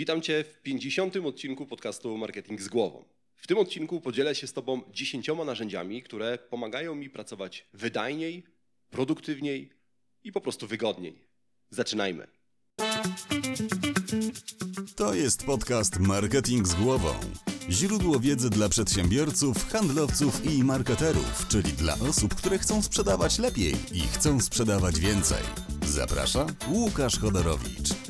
Witam Cię w 50. odcinku podcastu Marketing z Głową. W tym odcinku podzielę się z Tobą 10 narzędziami, które pomagają mi pracować wydajniej, produktywniej i po prostu wygodniej. Zaczynajmy. To jest podcast Marketing z Głową. Źródło wiedzy dla przedsiębiorców, handlowców i marketerów, czyli dla osób, które chcą sprzedawać lepiej i chcą sprzedawać więcej. Zaprasza Łukasz Chodorowicz.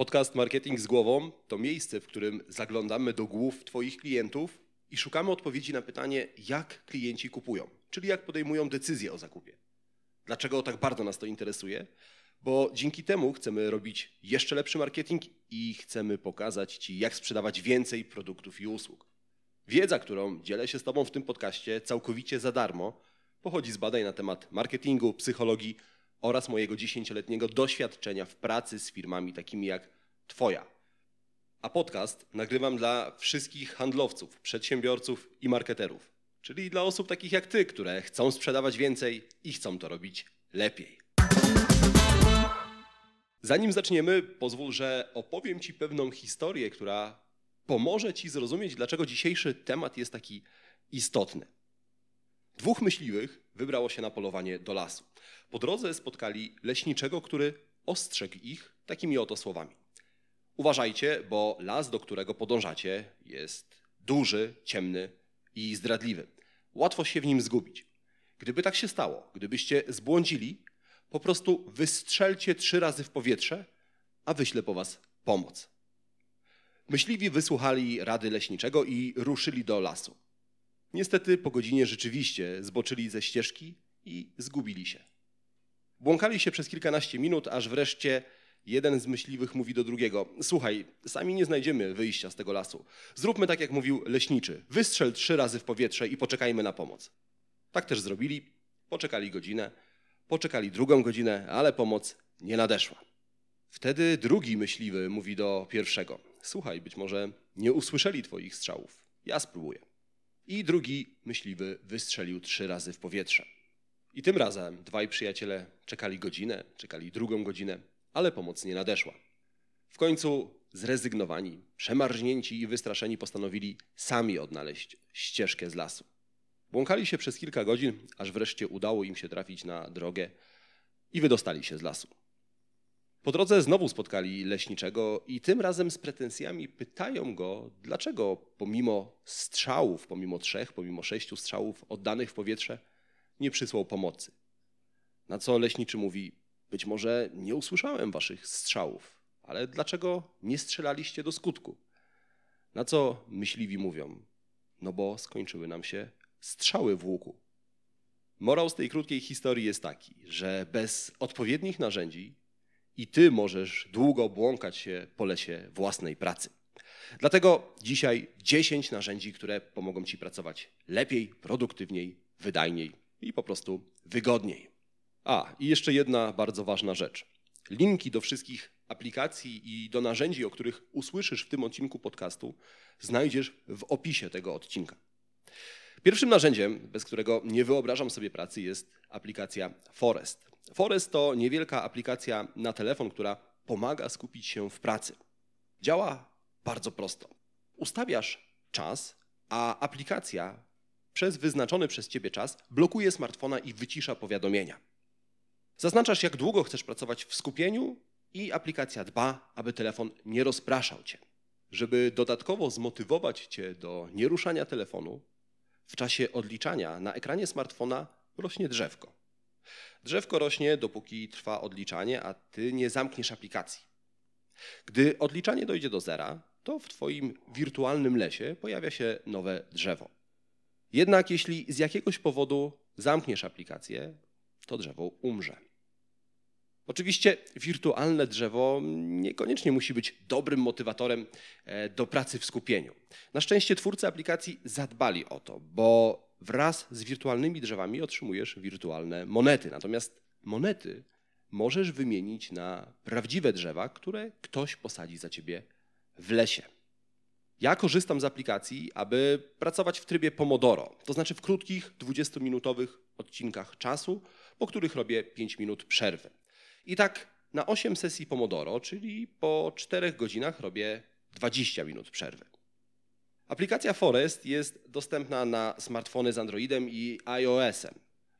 Podcast Marketing z Głową to miejsce, w którym zaglądamy do głów Twoich klientów i szukamy odpowiedzi na pytanie, jak klienci kupują, czyli jak podejmują decyzje o zakupie. Dlaczego tak bardzo nas to interesuje? Bo dzięki temu chcemy robić jeszcze lepszy marketing i chcemy pokazać Ci, jak sprzedawać więcej produktów i usług. Wiedza, którą dzielę się z Tobą w tym podcaście całkowicie za darmo, pochodzi z badań na temat marketingu, psychologii oraz mojego dziesięcioletniego doświadczenia w pracy z firmami takimi jak Twoja. A podcast nagrywam dla wszystkich handlowców, przedsiębiorców i marketerów, czyli dla osób takich jak Ty, które chcą sprzedawać więcej i chcą to robić lepiej. Zanim zaczniemy, pozwól, że opowiem Ci pewną historię, która pomoże Ci zrozumieć, dlaczego dzisiejszy temat jest taki istotny. Dwóch myśliwych wybrało się na polowanie do lasu. Po drodze spotkali leśniczego, który ostrzegł ich takimi oto słowami. Uważajcie, bo las, do którego podążacie, jest duży, ciemny i zdradliwy. Łatwo się w nim zgubić. Gdyby tak się stało, gdybyście zbłądzili, po prostu wystrzelcie trzy razy w powietrze, a wyślę po was pomoc. Myśliwi wysłuchali rady leśniczego i ruszyli do lasu. Niestety po godzinie rzeczywiście zboczyli ze ścieżki i zgubili się. Błąkali się przez kilkanaście minut, aż wreszcie jeden z myśliwych mówi do drugiego: Słuchaj, sami nie znajdziemy wyjścia z tego lasu. Zróbmy tak, jak mówił leśniczy: wystrzel trzy razy w powietrze i poczekajmy na pomoc. Tak też zrobili, poczekali godzinę, poczekali drugą godzinę, ale pomoc nie nadeszła. Wtedy drugi myśliwy mówi do pierwszego: Słuchaj, być może nie usłyszeli twoich strzałów. Ja spróbuję. I drugi myśliwy wystrzelił trzy razy w powietrze. I tym razem dwaj przyjaciele czekali godzinę, czekali drugą godzinę, ale pomoc nie nadeszła. W końcu zrezygnowani, przemarznięci i wystraszeni postanowili sami odnaleźć ścieżkę z lasu. Błąkali się przez kilka godzin, aż wreszcie udało im się trafić na drogę i wydostali się z lasu. Po drodze znowu spotkali leśniczego i tym razem z pretensjami pytają go, dlaczego pomimo strzałów, pomimo trzech, pomimo sześciu strzałów oddanych w powietrze, nie przysłał pomocy. Na co leśniczy mówi: Być może nie usłyszałem waszych strzałów, ale dlaczego nie strzelaliście do skutku? Na co myśliwi mówią: No bo skończyły nam się strzały w łuku. Morał z tej krótkiej historii jest taki, że bez odpowiednich narzędzi i ty możesz długo błąkać się po lesie własnej pracy. Dlatego dzisiaj 10 narzędzi, które pomogą ci pracować lepiej, produktywniej, wydajniej i po prostu wygodniej. A, i jeszcze jedna bardzo ważna rzecz. Linki do wszystkich aplikacji i do narzędzi, o których usłyszysz w tym odcinku podcastu, znajdziesz w opisie tego odcinka. Pierwszym narzędziem, bez którego nie wyobrażam sobie pracy, jest aplikacja Forest. Forest to niewielka aplikacja na telefon, która pomaga skupić się w pracy. Działa bardzo prosto. Ustawiasz czas, a aplikacja przez wyznaczony przez ciebie czas blokuje smartfona i wycisza powiadomienia. Zaznaczasz, jak długo chcesz pracować w skupieniu, i aplikacja dba, aby telefon nie rozpraszał cię. Żeby dodatkowo zmotywować cię do nieruszania telefonu, w czasie odliczania na ekranie smartfona rośnie drzewko. Drzewko rośnie, dopóki trwa odliczanie, a ty nie zamkniesz aplikacji. Gdy odliczanie dojdzie do zera, to w Twoim wirtualnym lesie pojawia się nowe drzewo. Jednak jeśli z jakiegoś powodu zamkniesz aplikację, to drzewo umrze. Oczywiście wirtualne drzewo niekoniecznie musi być dobrym motywatorem e, do pracy w skupieniu. Na szczęście twórcy aplikacji zadbali o to, bo wraz z wirtualnymi drzewami otrzymujesz wirtualne monety. Natomiast monety możesz wymienić na prawdziwe drzewa, które ktoś posadzi za ciebie w lesie. Ja korzystam z aplikacji, aby pracować w trybie Pomodoro, to znaczy w krótkich, 20-minutowych odcinkach czasu, po których robię 5 minut przerwy. I tak na 8 sesji Pomodoro, czyli po 4 godzinach robię 20 minut przerwy. Aplikacja Forest jest dostępna na smartfony z Androidem i iOS-em.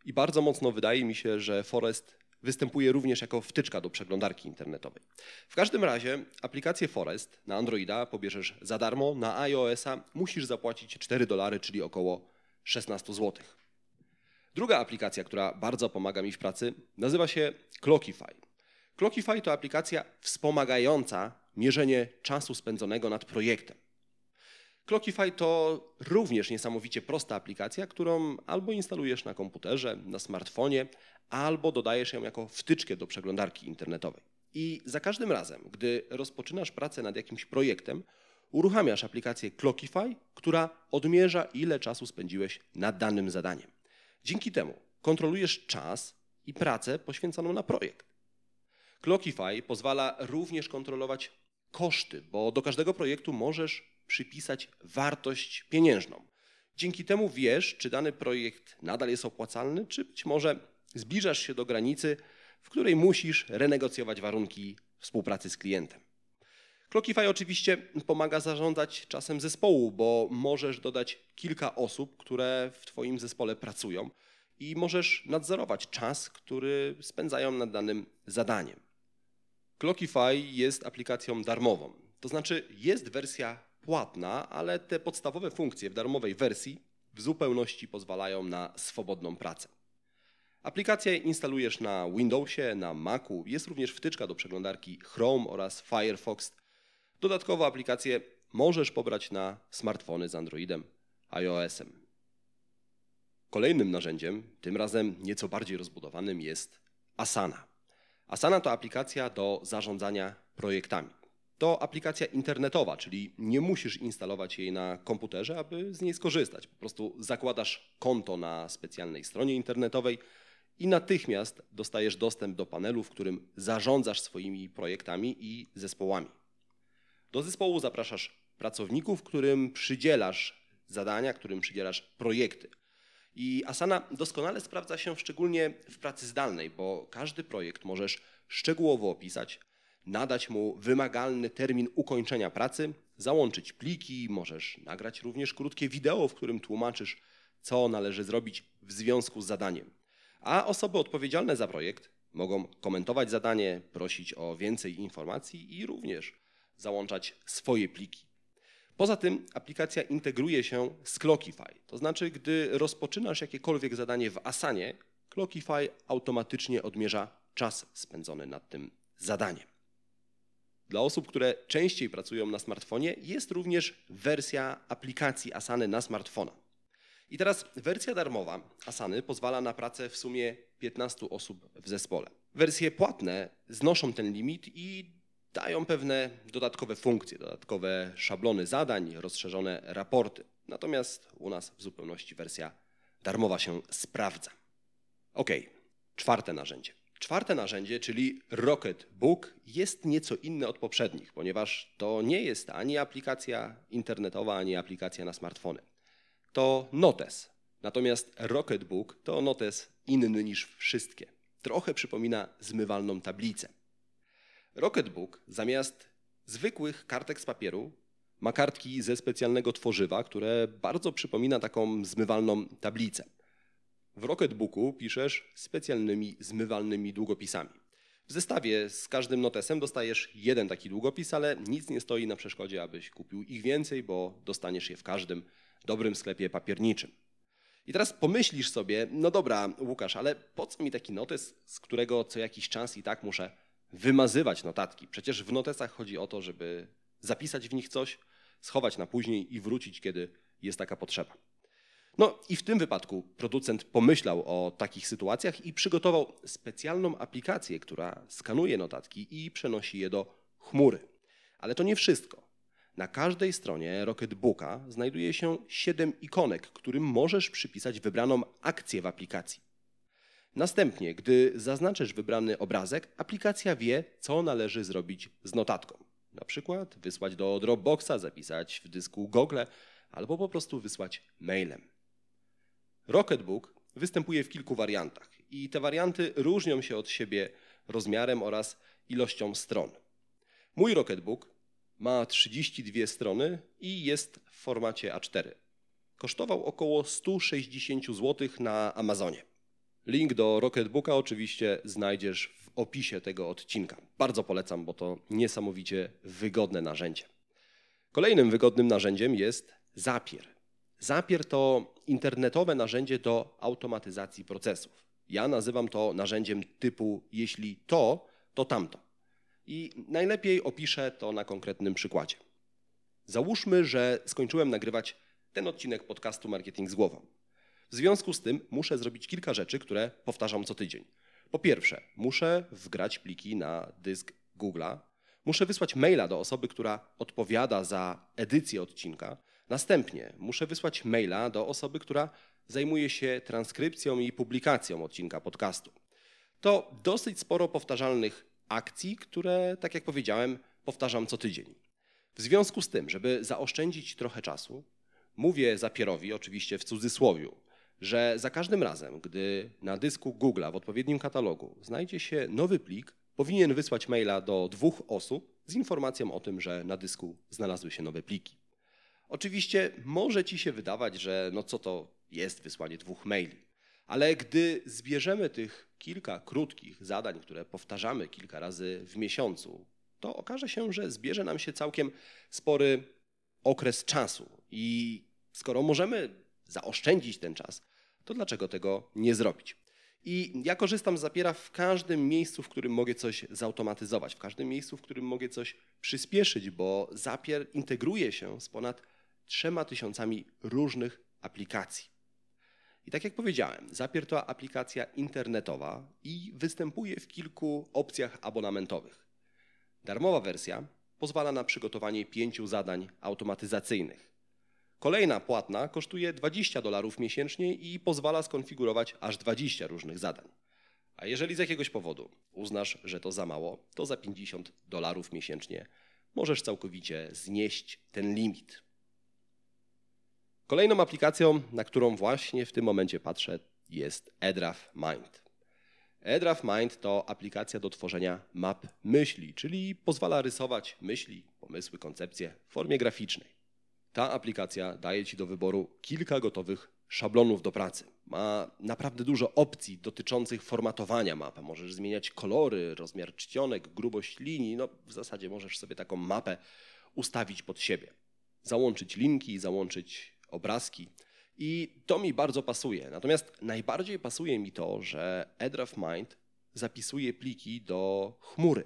I bardzo mocno wydaje mi się, że Forest występuje również jako wtyczka do przeglądarki internetowej. W każdym razie aplikację Forest na Androida pobierzesz za darmo, na iOS-a musisz zapłacić 4 dolary, czyli około 16 zł. Druga aplikacja, która bardzo pomaga mi w pracy, nazywa się Clockify. Clockify to aplikacja wspomagająca mierzenie czasu spędzonego nad projektem. Clockify to również niesamowicie prosta aplikacja, którą albo instalujesz na komputerze, na smartfonie, albo dodajesz ją jako wtyczkę do przeglądarki internetowej. I za każdym razem, gdy rozpoczynasz pracę nad jakimś projektem, uruchamiasz aplikację Clockify, która odmierza, ile czasu spędziłeś nad danym zadaniem. Dzięki temu kontrolujesz czas i pracę poświęconą na projekt. Clockify pozwala również kontrolować koszty, bo do każdego projektu możesz przypisać wartość pieniężną. Dzięki temu wiesz, czy dany projekt nadal jest opłacalny, czy być może zbliżasz się do granicy, w której musisz renegocjować warunki współpracy z klientem. Clockify oczywiście pomaga zarządzać czasem zespołu, bo możesz dodać kilka osób, które w Twoim zespole pracują i możesz nadzorować czas, który spędzają nad danym zadaniem. Clockify jest aplikacją darmową, to znaczy jest wersja płatna, ale te podstawowe funkcje w darmowej wersji w zupełności pozwalają na swobodną pracę. Aplikację instalujesz na Windowsie, na Macu, jest również wtyczka do przeglądarki Chrome oraz Firefox. Dodatkowo aplikację możesz pobrać na smartfony z Androidem, iOS-em. Kolejnym narzędziem, tym razem nieco bardziej rozbudowanym, jest Asana. Asana to aplikacja do zarządzania projektami. To aplikacja internetowa, czyli nie musisz instalować jej na komputerze, aby z niej skorzystać. Po prostu zakładasz konto na specjalnej stronie internetowej i natychmiast dostajesz dostęp do panelu, w którym zarządzasz swoimi projektami i zespołami. Do zespołu zapraszasz pracowników, którym przydzielasz zadania, którym przydzielasz projekty. I Asana doskonale sprawdza się szczególnie w pracy zdalnej, bo każdy projekt możesz szczegółowo opisać, nadać mu wymagalny termin ukończenia pracy, załączyć pliki, możesz nagrać również krótkie wideo, w którym tłumaczysz, co należy zrobić w związku z zadaniem. A osoby odpowiedzialne za projekt mogą komentować zadanie, prosić o więcej informacji i również załączać swoje pliki. Poza tym aplikacja integruje się z Clockify, to znaczy gdy rozpoczynasz jakiekolwiek zadanie w Asanie, Clockify automatycznie odmierza czas spędzony nad tym zadaniem. Dla osób, które częściej pracują na smartfonie, jest również wersja aplikacji Asany na smartfona. I teraz wersja darmowa Asany pozwala na pracę w sumie 15 osób w zespole. Wersje płatne znoszą ten limit i dają pewne dodatkowe funkcje, dodatkowe szablony zadań, rozszerzone raporty. Natomiast u nas w zupełności wersja darmowa się sprawdza. Ok, czwarte narzędzie. Czwarte narzędzie, czyli Rocket Book, jest nieco inne od poprzednich, ponieważ to nie jest ani aplikacja internetowa, ani aplikacja na smartfony. To notes. Natomiast Rocket Book to notes inny niż wszystkie. Trochę przypomina zmywalną tablicę. Rocketbook zamiast zwykłych kartek z papieru ma kartki ze specjalnego tworzywa, które bardzo przypomina taką zmywalną tablicę. W Rocketbooku piszesz specjalnymi zmywalnymi długopisami. W zestawie z każdym notesem dostajesz jeden taki długopis, ale nic nie stoi na przeszkodzie, abyś kupił ich więcej, bo dostaniesz je w każdym dobrym sklepie papierniczym. I teraz pomyślisz sobie, no dobra, Łukasz, ale po co mi taki notes, z którego co jakiś czas i tak muszę wymazywać notatki. Przecież w notesach chodzi o to, żeby zapisać w nich coś, schować na później i wrócić, kiedy jest taka potrzeba. No i w tym wypadku producent pomyślał o takich sytuacjach i przygotował specjalną aplikację, która skanuje notatki i przenosi je do chmury. Ale to nie wszystko. Na każdej stronie Rocketbooka znajduje się 7 ikonek, którym możesz przypisać wybraną akcję w aplikacji. Następnie, gdy zaznaczysz wybrany obrazek, aplikacja wie, co należy zrobić z notatką. Na przykład wysłać do Dropboxa, zapisać w dysku Google albo po prostu wysłać mailem. Rocketbook występuje w kilku wariantach i te warianty różnią się od siebie rozmiarem oraz ilością stron. Mój Rocketbook ma 32 strony i jest w formacie A4. Kosztował około 160 zł na Amazonie. Link do Rocketbooka oczywiście znajdziesz w opisie tego odcinka. Bardzo polecam, bo to niesamowicie wygodne narzędzie. Kolejnym wygodnym narzędziem jest Zapier. Zapier to internetowe narzędzie do automatyzacji procesów. Ja nazywam to narzędziem typu jeśli to, to tamto. I najlepiej opiszę to na konkretnym przykładzie. Załóżmy, że skończyłem nagrywać ten odcinek podcastu Marketing z głową. W związku z tym muszę zrobić kilka rzeczy, które powtarzam co tydzień. Po pierwsze, muszę wgrać pliki na dysk Google'a, muszę wysłać maila do osoby, która odpowiada za edycję odcinka. Następnie muszę wysłać maila do osoby, która zajmuje się transkrypcją i publikacją odcinka podcastu. To dosyć sporo powtarzalnych akcji, które, tak jak powiedziałem, powtarzam co tydzień. W związku z tym, żeby zaoszczędzić trochę czasu, mówię Zapierowi, oczywiście w cudzysłowiu, że za każdym razem, gdy na dysku Google'a w odpowiednim katalogu znajdzie się nowy plik, powinien wysłać maila do dwóch osób z informacją o tym, że na dysku znalazły się nowe pliki. Oczywiście może ci się wydawać, że no co to jest wysłanie dwóch maili, ale gdy zbierzemy tych kilka krótkich zadań, które powtarzamy kilka razy w miesiącu, to okaże się, że zbierze nam się całkiem spory okres czasu. I skoro możemy zaoszczędzić ten czas, to dlaczego tego nie zrobić? I ja korzystam z Zapiera w każdym miejscu, w którym mogę coś zautomatyzować, w każdym miejscu, w którym mogę coś przyspieszyć, bo Zapier integruje się z ponad trzema tysiącami różnych aplikacji. I tak jak powiedziałem, Zapier to aplikacja internetowa i występuje w kilku opcjach abonamentowych. Darmowa wersja pozwala na przygotowanie pięciu zadań automatyzacyjnych. Kolejna płatna kosztuje 20 dolarów miesięcznie i pozwala skonfigurować aż 20 różnych zadań. A jeżeli z jakiegoś powodu uznasz, że to za mało, to za 50 dolarów miesięcznie możesz całkowicie znieść ten limit. Kolejną aplikacją, na którą właśnie w tym momencie patrzę, jest Edraf Mind. Edraf Mind to aplikacja do tworzenia map myśli, czyli pozwala rysować myśli, pomysły, koncepcje w formie graficznej. Ta aplikacja daje Ci do wyboru kilka gotowych szablonów do pracy. Ma naprawdę dużo opcji dotyczących formatowania mapy. Możesz zmieniać kolory, rozmiar czcionek, grubość linii. No, w zasadzie możesz sobie taką mapę ustawić pod siebie. Załączyć linki, załączyć obrazki. I to mi bardzo pasuje. Natomiast najbardziej pasuje mi to, że Edraf Mind zapisuje pliki do chmury.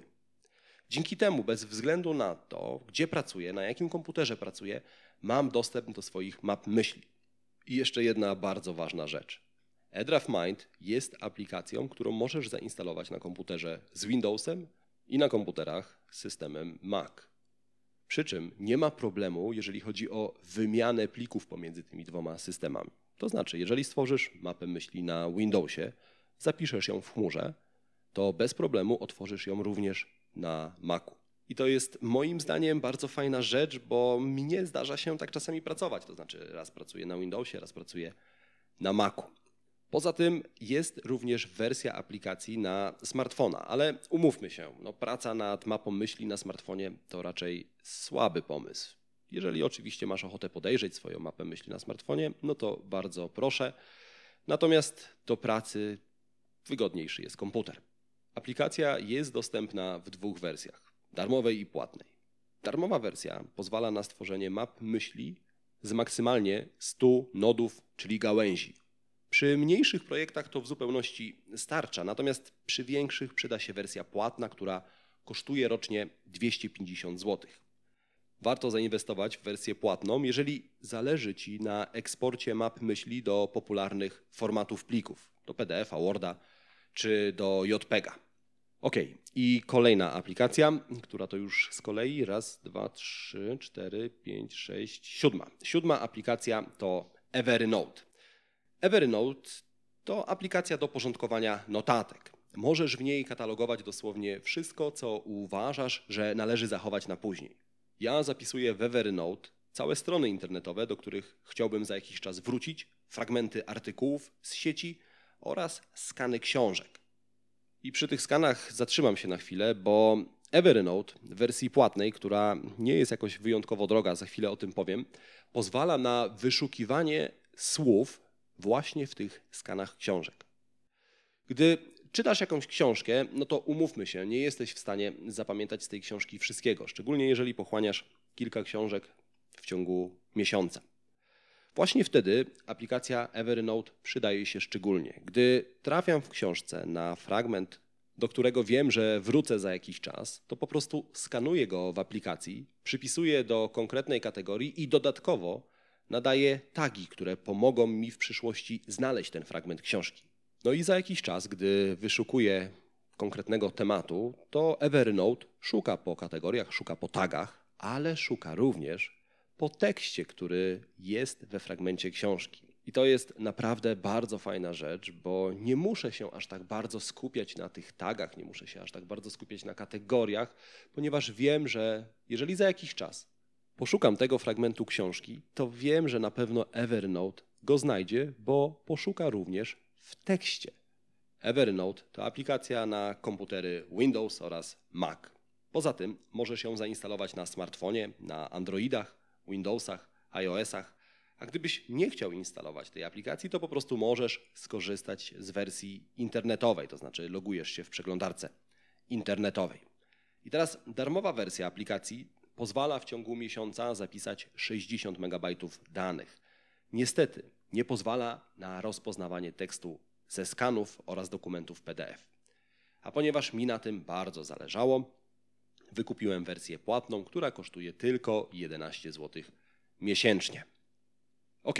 Dzięki temu, bez względu na to, gdzie pracuję, na jakim komputerze pracuję, mam dostęp do swoich map myśli. I jeszcze jedna bardzo ważna rzecz. Edraf Mind jest aplikacją, którą możesz zainstalować na komputerze z Windowsem i na komputerach z systemem Mac. Przy czym nie ma problemu, jeżeli chodzi o wymianę plików pomiędzy tymi dwoma systemami. To znaczy, jeżeli stworzysz mapę myśli na Windowsie, zapiszesz ją w chmurze, to bez problemu otworzysz ją również na Macu. I to jest moim zdaniem bardzo fajna rzecz, bo mnie zdarza się tak czasami pracować. To znaczy, raz pracuję na Windowsie, raz pracuję na Macu. Poza tym jest również wersja aplikacji na smartfona, ale umówmy się, no, praca nad mapą myśli na smartfonie to raczej słaby pomysł. Jeżeli oczywiście masz ochotę podejrzeć swoją mapę myśli na smartfonie, no to bardzo proszę. Natomiast do pracy wygodniejszy jest komputer. Aplikacja jest dostępna w dwóch wersjach: darmowej i płatnej. Darmowa wersja pozwala na stworzenie map myśli z maksymalnie 100 nodów, czyli gałęzi. Przy mniejszych projektach to w zupełności starcza, natomiast przy większych przyda się wersja płatna, która kosztuje rocznie 250 zł. Warto zainwestować w wersję płatną, jeżeli zależy Ci na eksporcie map myśli do popularnych formatów plików, do PDF-a, Worda czy do JPEGa. Ok, i kolejna aplikacja, która to już z kolei raz, dwa, trzy, cztery, pięć, sześć, siódma. Siódma aplikacja to Evernote. Evernote to aplikacja do porządkowania notatek. Możesz w niej katalogować dosłownie wszystko, co uważasz, że należy zachować na później. Ja zapisuję w Evernote całe strony internetowe, do których chciałbym za jakiś czas wrócić, fragmenty artykułów z sieci oraz skany książek. I przy tych skanach zatrzymam się na chwilę, bo Evernote w wersji płatnej, która nie jest jakoś wyjątkowo droga, za chwilę o tym powiem, pozwala na wyszukiwanie słów właśnie w tych skanach książek. Gdy czytasz jakąś książkę, no to umówmy się, nie jesteś w stanie zapamiętać z tej książki wszystkiego, szczególnie jeżeli pochłaniasz kilka książek w ciągu miesiąca. Właśnie wtedy aplikacja Evernote przydaje się szczególnie. Gdy trafiam w książce na fragment, do którego wiem, że wrócę za jakiś czas, to po prostu skanuję go w aplikacji, przypisuję do konkretnej kategorii i dodatkowo nadaję tagi, które pomogą mi w przyszłości znaleźć ten fragment książki. No i za jakiś czas, gdy wyszukuję konkretnego tematu, to Evernote szuka po kategoriach, szuka po tagach, ale szuka również po tekście, który jest we fragmencie książki. I to jest naprawdę bardzo fajna rzecz, bo nie muszę się aż tak bardzo skupiać na tych tagach, nie muszę się aż tak bardzo skupiać na kategoriach, ponieważ wiem, że jeżeli za jakiś czas poszukam tego fragmentu książki, to wiem, że na pewno Evernote go znajdzie, bo poszuka również w tekście. Evernote to aplikacja na komputery Windows oraz Mac. Poza tym możesz ją zainstalować na smartfonie, na Androidach, Windowsach, iOSach. A gdybyś nie chciał instalować tej aplikacji, to po prostu możesz skorzystać z wersji internetowej, to znaczy logujesz się w przeglądarce internetowej. I teraz darmowa wersja aplikacji pozwala w ciągu miesiąca zapisać 60 MB danych. Niestety nie pozwala na rozpoznawanie tekstu ze skanów oraz dokumentów PDF. A ponieważ mi na tym bardzo zależało, wykupiłem wersję płatną, która kosztuje tylko 11 zł miesięcznie. Ok,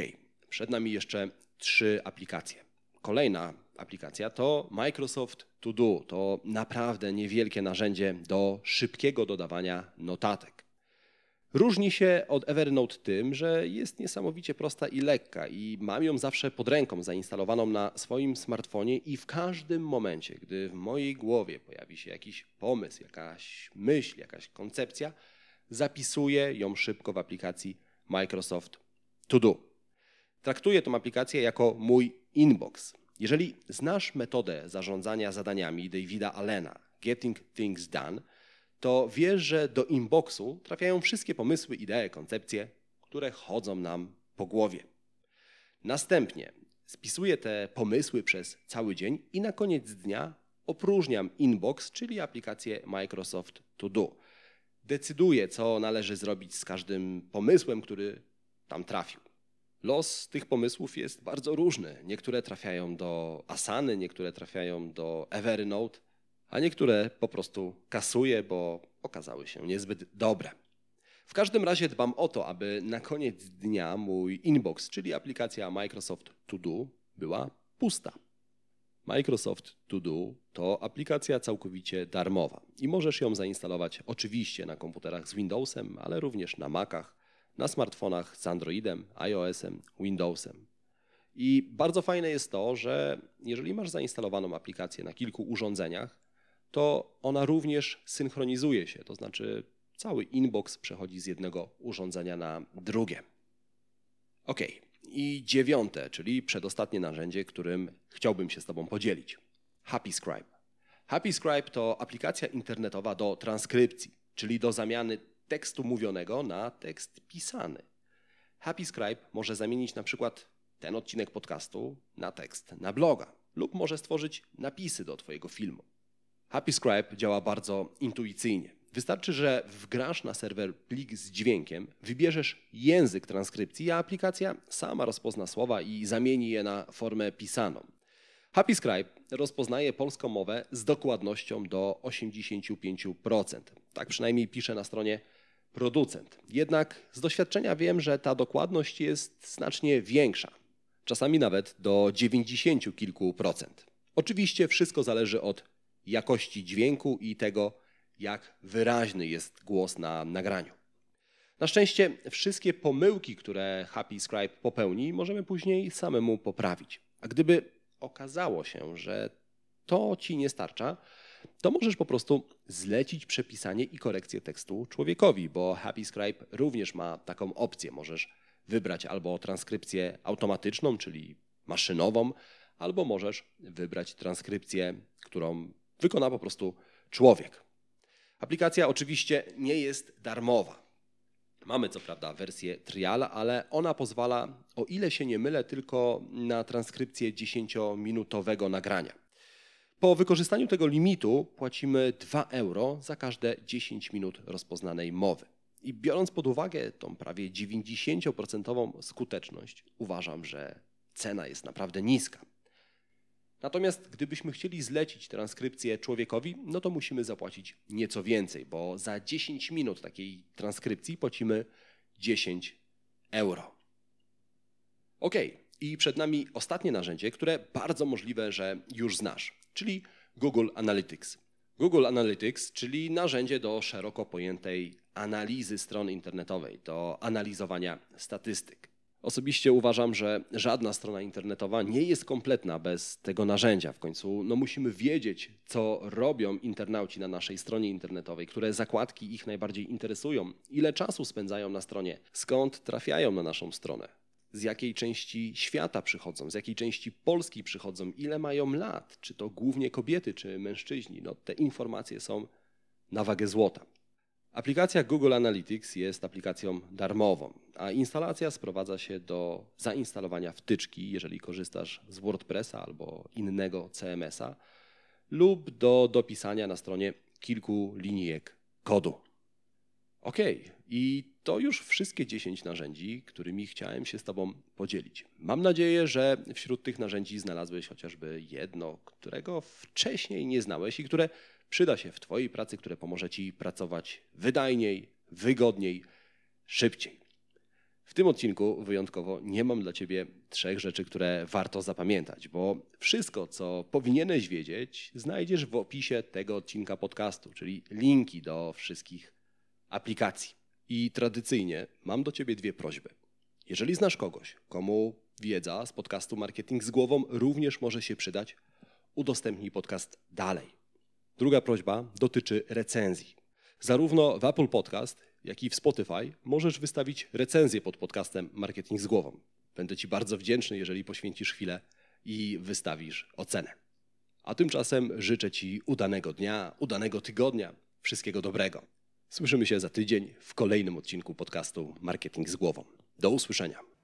przed nami jeszcze trzy aplikacje. Kolejna aplikacja to Microsoft To Do. To naprawdę niewielkie narzędzie do szybkiego dodawania notatek. Różni się od Evernote tym, że jest niesamowicie prosta i lekka i mam ją zawsze pod ręką zainstalowaną na swoim smartfonie i w każdym momencie, gdy w mojej głowie pojawi się jakiś pomysł, jakaś myśl, jakaś koncepcja, zapisuję ją szybko w aplikacji Microsoft To Do. Traktuję tę aplikację jako mój inbox. Jeżeli znasz metodę zarządzania zadaniami Davida Allena, Getting Things Done, to wiesz, że do inboxu trafiają wszystkie pomysły, idee, koncepcje, które chodzą nam po głowie. Następnie spisuję te pomysły przez cały dzień i na koniec dnia opróżniam inbox, czyli aplikację Microsoft To Do. Decyduję, co należy zrobić z każdym pomysłem, który tam trafił. Los tych pomysłów jest bardzo różny. Niektóre trafiają do Asany, niektóre trafiają do Evernote, a niektóre po prostu kasuję, bo okazały się niezbyt dobre. W każdym razie dbam o to, aby na koniec dnia mój inbox, czyli aplikacja Microsoft To Do, była pusta. Microsoft To Do to aplikacja całkowicie darmowa i możesz ją zainstalować oczywiście na komputerach z Windowsem, ale również na Macach, na smartfonach z Androidem, iOSem, Windowsem. I bardzo fajne jest to, że jeżeli masz zainstalowaną aplikację na kilku urządzeniach, to ona również synchronizuje się, to znaczy cały inbox przechodzi z jednego urządzenia na drugie. Ok, i dziewiąte, czyli przedostatnie narzędzie, którym chciałbym się z Tobą podzielić. Happy Scribe. Happy Scribe to aplikacja internetowa do transkrypcji, czyli do zamiany tekstu mówionego na tekst pisany. Happy Scribe może zamienić na przykład ten odcinek podcastu na tekst na bloga lub może stworzyć napisy do Twojego filmu. Happy Scribe działa bardzo intuicyjnie. Wystarczy, że wgrasz na serwer plik z dźwiękiem, wybierzesz język transkrypcji, a aplikacja sama rozpozna słowa i zamieni je na formę pisaną. Happy Scribe rozpoznaje polską mowę z dokładnością do 85%. Tak przynajmniej pisze na stronie producent. Jednak z doświadczenia wiem, że ta dokładność jest znacznie większa, czasami nawet do 90 kilku procent. Oczywiście wszystko zależy od jakości dźwięku i tego, jak wyraźny jest głos na nagraniu. Na szczęście wszystkie pomyłki, które Happy Scribe popełni, możemy później samemu poprawić. A gdyby okazało się, że to ci nie starcza, to możesz po prostu zlecić przepisanie i korekcję tekstu człowiekowi, bo Happy Scribe również ma taką opcję. Możesz wybrać albo transkrypcję automatyczną, czyli maszynową, albo możesz wybrać transkrypcję, którą wykona po prostu człowiek. Aplikacja oczywiście nie jest darmowa. Mamy co prawda wersję trial, ale ona pozwala, o ile się nie mylę, tylko na transkrypcję 10-minutowego nagrania. Po wykorzystaniu tego limitu płacimy 2 euro za każde 10 minut rozpoznanej mowy. I biorąc pod uwagę tą prawie 90% skuteczność, uważam, że cena jest naprawdę niska. Natomiast gdybyśmy chcieli zlecić transkrypcję człowiekowi, no to musimy zapłacić nieco więcej, bo za 10 minut takiej transkrypcji płacimy 10 euro. Ok, i przed nami ostatnie narzędzie, które bardzo możliwe, że już znasz, czyli Google Analytics. Google Analytics, czyli narzędzie do szeroko pojętej analizy strony internetowej, do analizowania statystyk. Osobiście uważam, że żadna strona internetowa nie jest kompletna bez tego narzędzia. W końcu no, musimy wiedzieć, co robią internauci na naszej stronie internetowej, które zakładki ich najbardziej interesują, ile czasu spędzają na stronie, skąd trafiają na naszą stronę, z jakiej części świata przychodzą, z jakiej części Polski przychodzą, ile mają lat, czy to głównie kobiety, czy mężczyźni. No, te informacje są na wagę złota. Aplikacja Google Analytics jest aplikacją darmową, a instalacja sprowadza się do zainstalowania wtyczki, jeżeli korzystasz z WordPressa albo innego CMS-a, lub do dopisania na stronie kilku linijek kodu. Ok, i to już wszystkie 10 narzędzi, którymi chciałem się z Tobą podzielić. Mam nadzieję, że wśród tych narzędzi znalazłeś chociażby jedno, którego wcześniej nie znałeś i które przyda się w Twojej pracy, które pomoże Ci pracować wydajniej, wygodniej, szybciej. W tym odcinku wyjątkowo nie mam dla Ciebie trzech rzeczy, które warto zapamiętać, bo wszystko, co powinieneś wiedzieć, znajdziesz w opisie tego odcinka podcastu, czyli linki do wszystkich aplikacji. I tradycyjnie mam do Ciebie dwie prośby. Jeżeli znasz kogoś, komu wiedza z podcastu Marketing z głową również może się przydać, udostępnij podcast dalej. Druga prośba dotyczy recenzji. Zarówno w Apple Podcast, jak i w Spotify możesz wystawić recenzję pod podcastem Marketing z głową. Będę Ci bardzo wdzięczny, jeżeli poświęcisz chwilę i wystawisz ocenę. A tymczasem życzę Ci udanego dnia, udanego tygodnia, wszystkiego dobrego. Słyszymy się za tydzień w kolejnym odcinku podcastu Marketing z głową. Do usłyszenia.